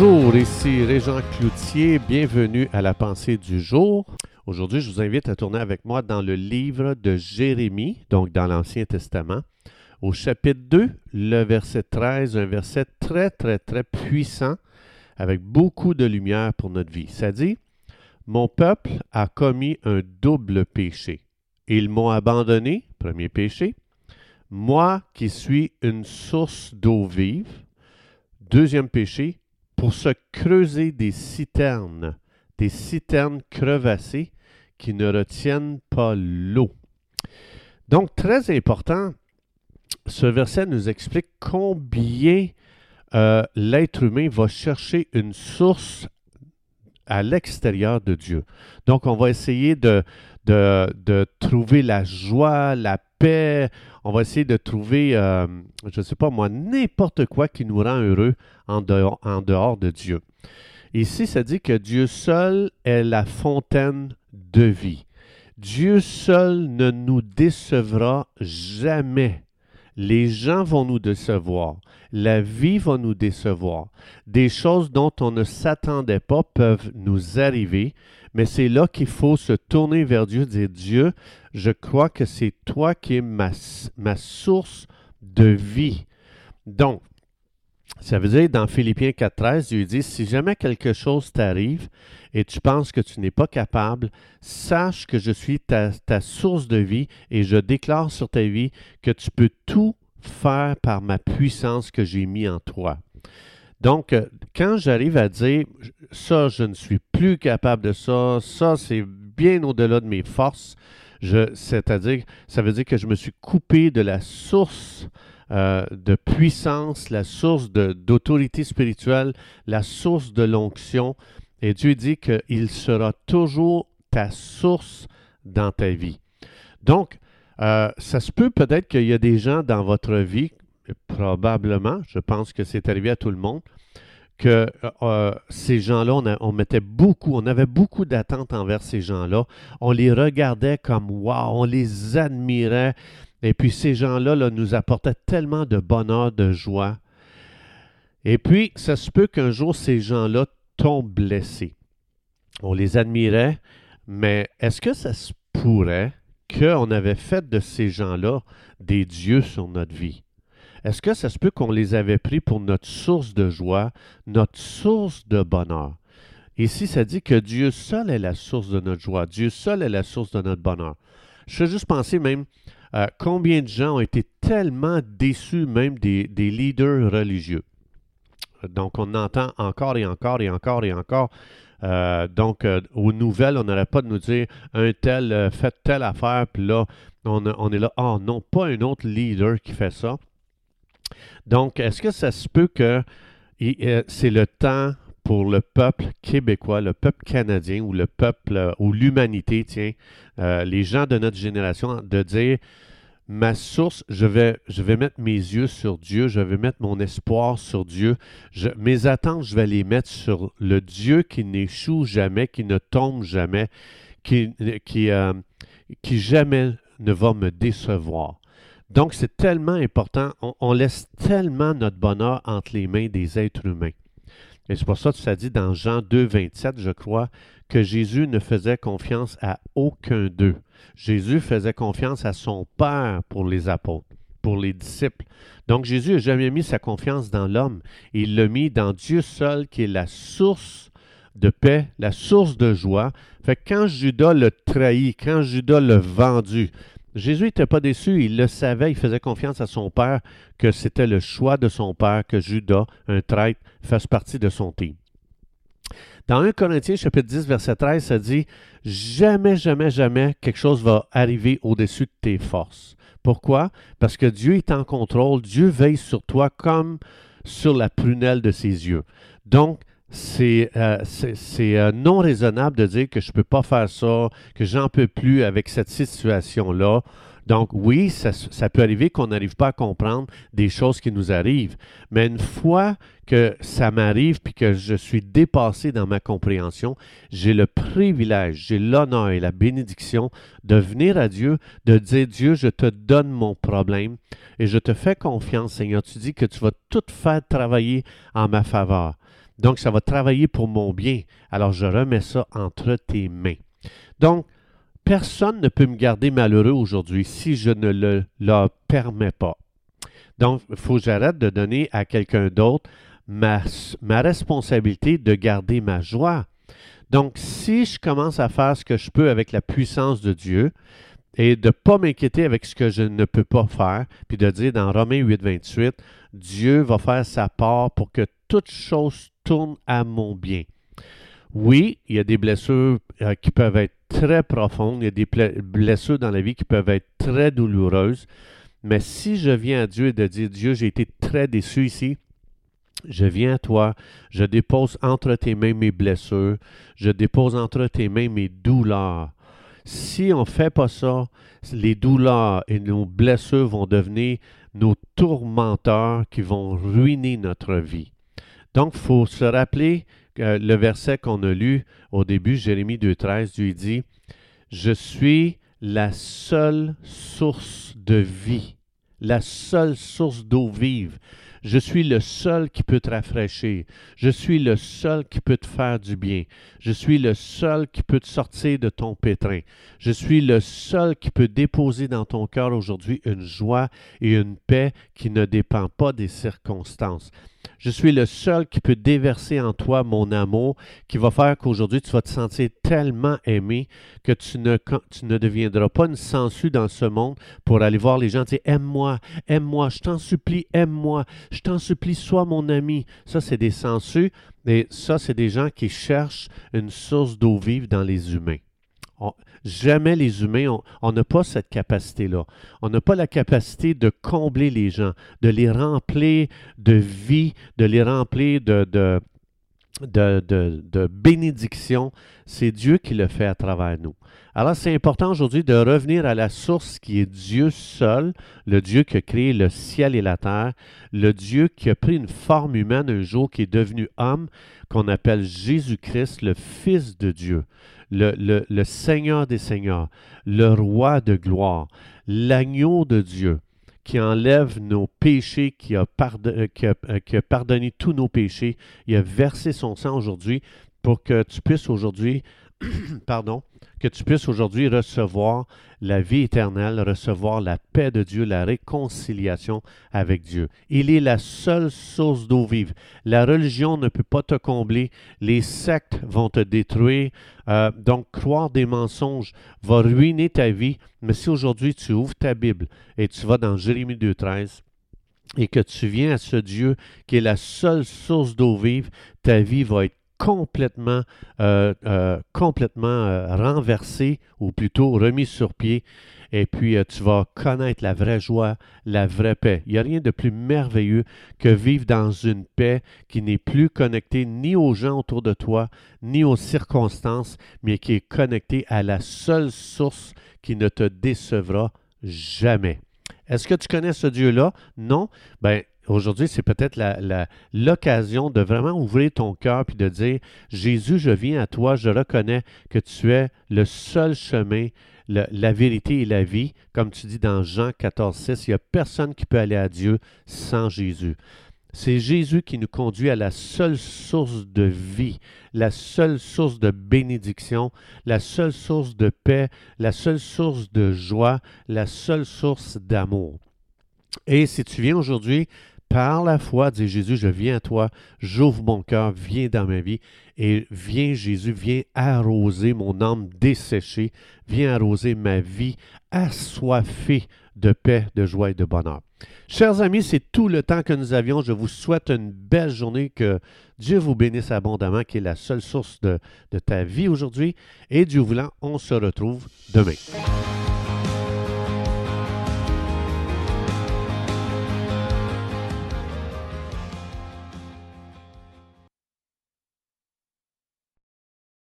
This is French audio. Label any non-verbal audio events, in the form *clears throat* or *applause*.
Bonjour, ici Régent Cloutier, bienvenue à la pensée du jour. Aujourd'hui, je vous invite à tourner avec moi dans le livre de Jérémie, donc dans l'Ancien Testament, au chapitre 2, le verset 13, un verset très, très, très puissant, avec beaucoup de lumière pour notre vie. Ça dit, Mon peuple a commis un double péché. Ils m'ont abandonné, premier péché, moi qui suis une source d'eau vive, deuxième péché, pour se creuser des citernes, des citernes crevassées qui ne retiennent pas l'eau. Donc, très important, ce verset nous explique combien euh, l'être humain va chercher une source à l'extérieur de Dieu. Donc, on va essayer de, de, de, trouver la joie, la paix, on va essayer de trouver, euh, je ne sais pas moi, n'importe quoi qui nous rend heureux en dehors, en dehors de Dieu. Ici, ça dit que Dieu seul est la fontaine de vie. Dieu seul ne nous décevra jamais. Les gens vont nous décevoir. La vie va nous décevoir. Des choses dont on ne s'attendait pas peuvent nous arriver, mais c'est là qu'il faut se tourner vers Dieu, dire Dieu, je crois que c'est toi qui es ma, source de vie. Donc, ça veut dire dans Philippiens 4.13, Dieu dit, si jamais quelque chose t'arrive et tu penses que tu n'es pas capable, sache que je suis ta, ta, source de vie et je déclare sur ta vie que tu peux tout faire par ma puissance que j'ai mis en toi. Donc, euh, quand j'arrive à dire ça, je ne suis plus capable de ça, ça, c'est bien au-delà de mes forces, c'est-à-dire, ça veut dire que je me suis coupé de la source euh, de puissance, la source d'autorité spirituelle, la source de l'onction. Et Dieu dit qu'il sera toujours ta source dans ta vie. Donc, euh, ça se peut peut-être qu'il y a des gens dans votre vie, probablement, je pense que c'est arrivé à tout le monde, que euh, ces gens-là, on, on, mettait beaucoup, on avait beaucoup d'attentes envers ces gens-là. On les regardait comme wow, on les admirait. Et puis ces gens-là là, nous apportaient tellement de bonheur, de joie. Et puis, ça se peut qu'un jour, ces gens-là tombent blessés. On les admirait, mais est-ce que ça se pourrait qu'on avait fait de ces gens-là des dieux sur notre vie? Est-ce que ça se peut qu'on les avait pris pour notre source de joie, notre source de bonheur? Ici, ça dit que Dieu seul est la source de notre joie, Dieu seul est la source de notre bonheur. Je fais juste penser même euh, combien de gens ont été tellement déçus même des, leaders religieux. Donc, on entend encore et encore et encore et encore. Euh, donc, euh, aux nouvelles, on n'aurait pas de nous dire un tel fait telle affaire, puis là, on, on est là, oh non, pas un autre leader qui fait ça. Donc, est-ce que ça se peut que c'est le temps pour le peuple québécois, le peuple canadien ou le peuple ou l'humanité, tiens, les gens de notre génération, de dire ma source, je vais, mettre mes yeux sur Dieu, je vais mettre mon espoir sur Dieu. mes attentes, je vais les mettre sur le Dieu qui n'échoue jamais, qui ne tombe jamais, euh, qui jamais ne va me décevoir. Donc, c'est tellement important. On, laisse tellement notre bonheur entre les mains des êtres humains. Et c'est pour ça que ça dit dans Jean 2, 27, je crois, que Jésus ne faisait confiance à aucun d'eux. Jésus faisait confiance à son Père pour les apôtres, pour les disciples. Donc Jésus n'a jamais mis sa confiance dans l'homme. Il l'a mis dans Dieu seul, qui est la source de paix, la source de joie. Fait que quand Judas le trahit, quand Judas l'a vendu, Jésus n'était pas déçu, il le savait, il faisait confiance à son Père que c'était le choix de son Père que Judas, un traître, fasse partie de son team. Dans 1 Corinthiens chapitre 10, verset 13, ça dit Jamais, jamais, jamais quelque chose va arriver au-dessus de tes forces. Pourquoi? Parce que Dieu est en contrôle, Dieu veille sur toi comme sur la prunelle de ses yeux. Donc, c'est euh, euh, non raisonnable de dire que je ne peux pas faire ça, que j'en peux plus avec cette situation-là. Donc oui, ça, peut arriver qu'on n'arrive pas à comprendre des choses qui nous arrivent, mais une fois que ça m'arrive puis que je suis dépassé dans ma compréhension, j'ai le privilège, j'ai l'honneur et la bénédiction de venir à Dieu, de dire Dieu, je te donne mon problème et je te fais confiance, Seigneur. Tu dis que tu vas tout faire travailler en ma faveur. Donc, ça va travailler pour mon bien. Alors, je remets ça entre tes mains. Donc, personne ne peut me garder malheureux aujourd'hui si je ne le permets pas. Donc, il faut que j'arrête de donner à quelqu'un d'autre ma, ma responsabilité de garder ma joie. Donc, si je commence à faire ce que je peux avec la puissance de Dieu et de ne pas m'inquiéter avec ce que je ne peux pas faire, puis de dire dans Romains 8, 28, Dieu va faire sa part pour que toute chose à mon bien. Oui, il y a des blessures euh, qui peuvent être très profondes, il y a des blessures dans la vie qui peuvent être très douloureuses, mais si je viens à Dieu et de dire, Dieu, j'ai été très déçu ici, je viens à toi, je dépose entre tes mains mes blessures, je dépose entre tes mains mes douleurs. Si on ne fait pas ça, les douleurs et nos blessures vont devenir nos tourmenteurs qui vont ruiner notre vie. Donc, il faut se rappeler le verset qu'on a lu au début, Jérémie 2.13, lui dit, Je suis la seule source de vie, la seule source d'eau vive. Je suis le seul qui peut te rafraîchir. Je suis le seul qui peut te faire du bien. Je suis le seul qui peut te sortir de ton pétrin. Je suis le seul qui peut déposer dans ton cœur aujourd'hui une joie et une paix qui ne dépend pas des circonstances. Je suis le seul qui peut déverser en toi mon amour, qui va faire qu'aujourd'hui tu vas te sentir tellement aimé que tu ne, deviendras pas une sangsue dans ce monde pour aller voir les gens et dire Aime-moi, aime-moi, je t'en supplie, aime-moi, je t'en supplie, sois mon ami. Ça, c'est des sangsues, et ça, c'est des gens qui cherchent une source d'eau vive dans les humains jamais les humains, on n'a pas cette capacité-là. On n'a pas la capacité de combler les gens, de les remplir de vie, de les remplir de, de, bénédiction. C'est Dieu qui le fait à travers nous. Alors c'est important aujourd'hui de revenir à la source qui est Dieu seul, le Dieu qui a créé le ciel et la terre, le Dieu qui a pris une forme humaine un jour, qui est devenu homme, qu'on appelle Jésus-Christ, le Fils de Dieu le, Seigneur des Seigneurs, le Roi de gloire, l'agneau de Dieu qui enlève nos péchés, qui a, euh, euh, qui a, pardonné tous nos péchés. Il a versé son sang aujourd'hui pour que tu puisses aujourd'hui, *clears throat* pardon, que tu puisses aujourd'hui recevoir la vie éternelle, recevoir la paix de Dieu, la réconciliation avec Dieu. Il est la seule source d'eau vive. La religion ne peut pas te combler, les sectes vont te détruire, euh, donc croire des mensonges va ruiner ta vie, mais si aujourd'hui tu ouvres ta Bible et tu vas dans Jérémie 2.13, et que tu viens à ce Dieu qui est la seule source d'eau vive, ta vie va être complètement, euh, euh, euh, renversé ou plutôt remis sur pied. Et puis tu vas connaître la vraie joie, la vraie paix. Il n'y a rien de plus merveilleux que vivre dans une paix qui n'est plus connectée ni aux gens autour de toi, ni aux circonstances, mais qui est connectée à la seule source qui ne te décevra jamais. Est-ce que tu connais ce Dieu-là? Non? Ben, Aujourd'hui, c'est peut-être l'occasion de vraiment ouvrir ton cœur puis de dire Jésus, je viens à toi, je reconnais que tu es le seul chemin, la vérité et la vie. Comme tu dis dans Jean 14, 6, il n'y a personne qui peut aller à Dieu sans Jésus. C'est Jésus qui nous conduit à la seule source de vie, la seule source de bénédiction, la seule source de paix, la seule source de joie, la seule source d'amour. Et si tu viens aujourd'hui par la foi, dit Jésus, je viens à toi, j'ouvre mon cœur, viens dans ma vie, et viens Jésus, viens arroser mon âme desséchée, viens arroser ma vie assoiffée de paix, de joie et de bonheur. Chers amis, c'est tout le temps que nous avions. Je vous souhaite une belle journée, que Dieu vous bénisse abondamment, qui est la seule source de, de ta vie aujourd'hui. Et Dieu voulant, on se retrouve demain.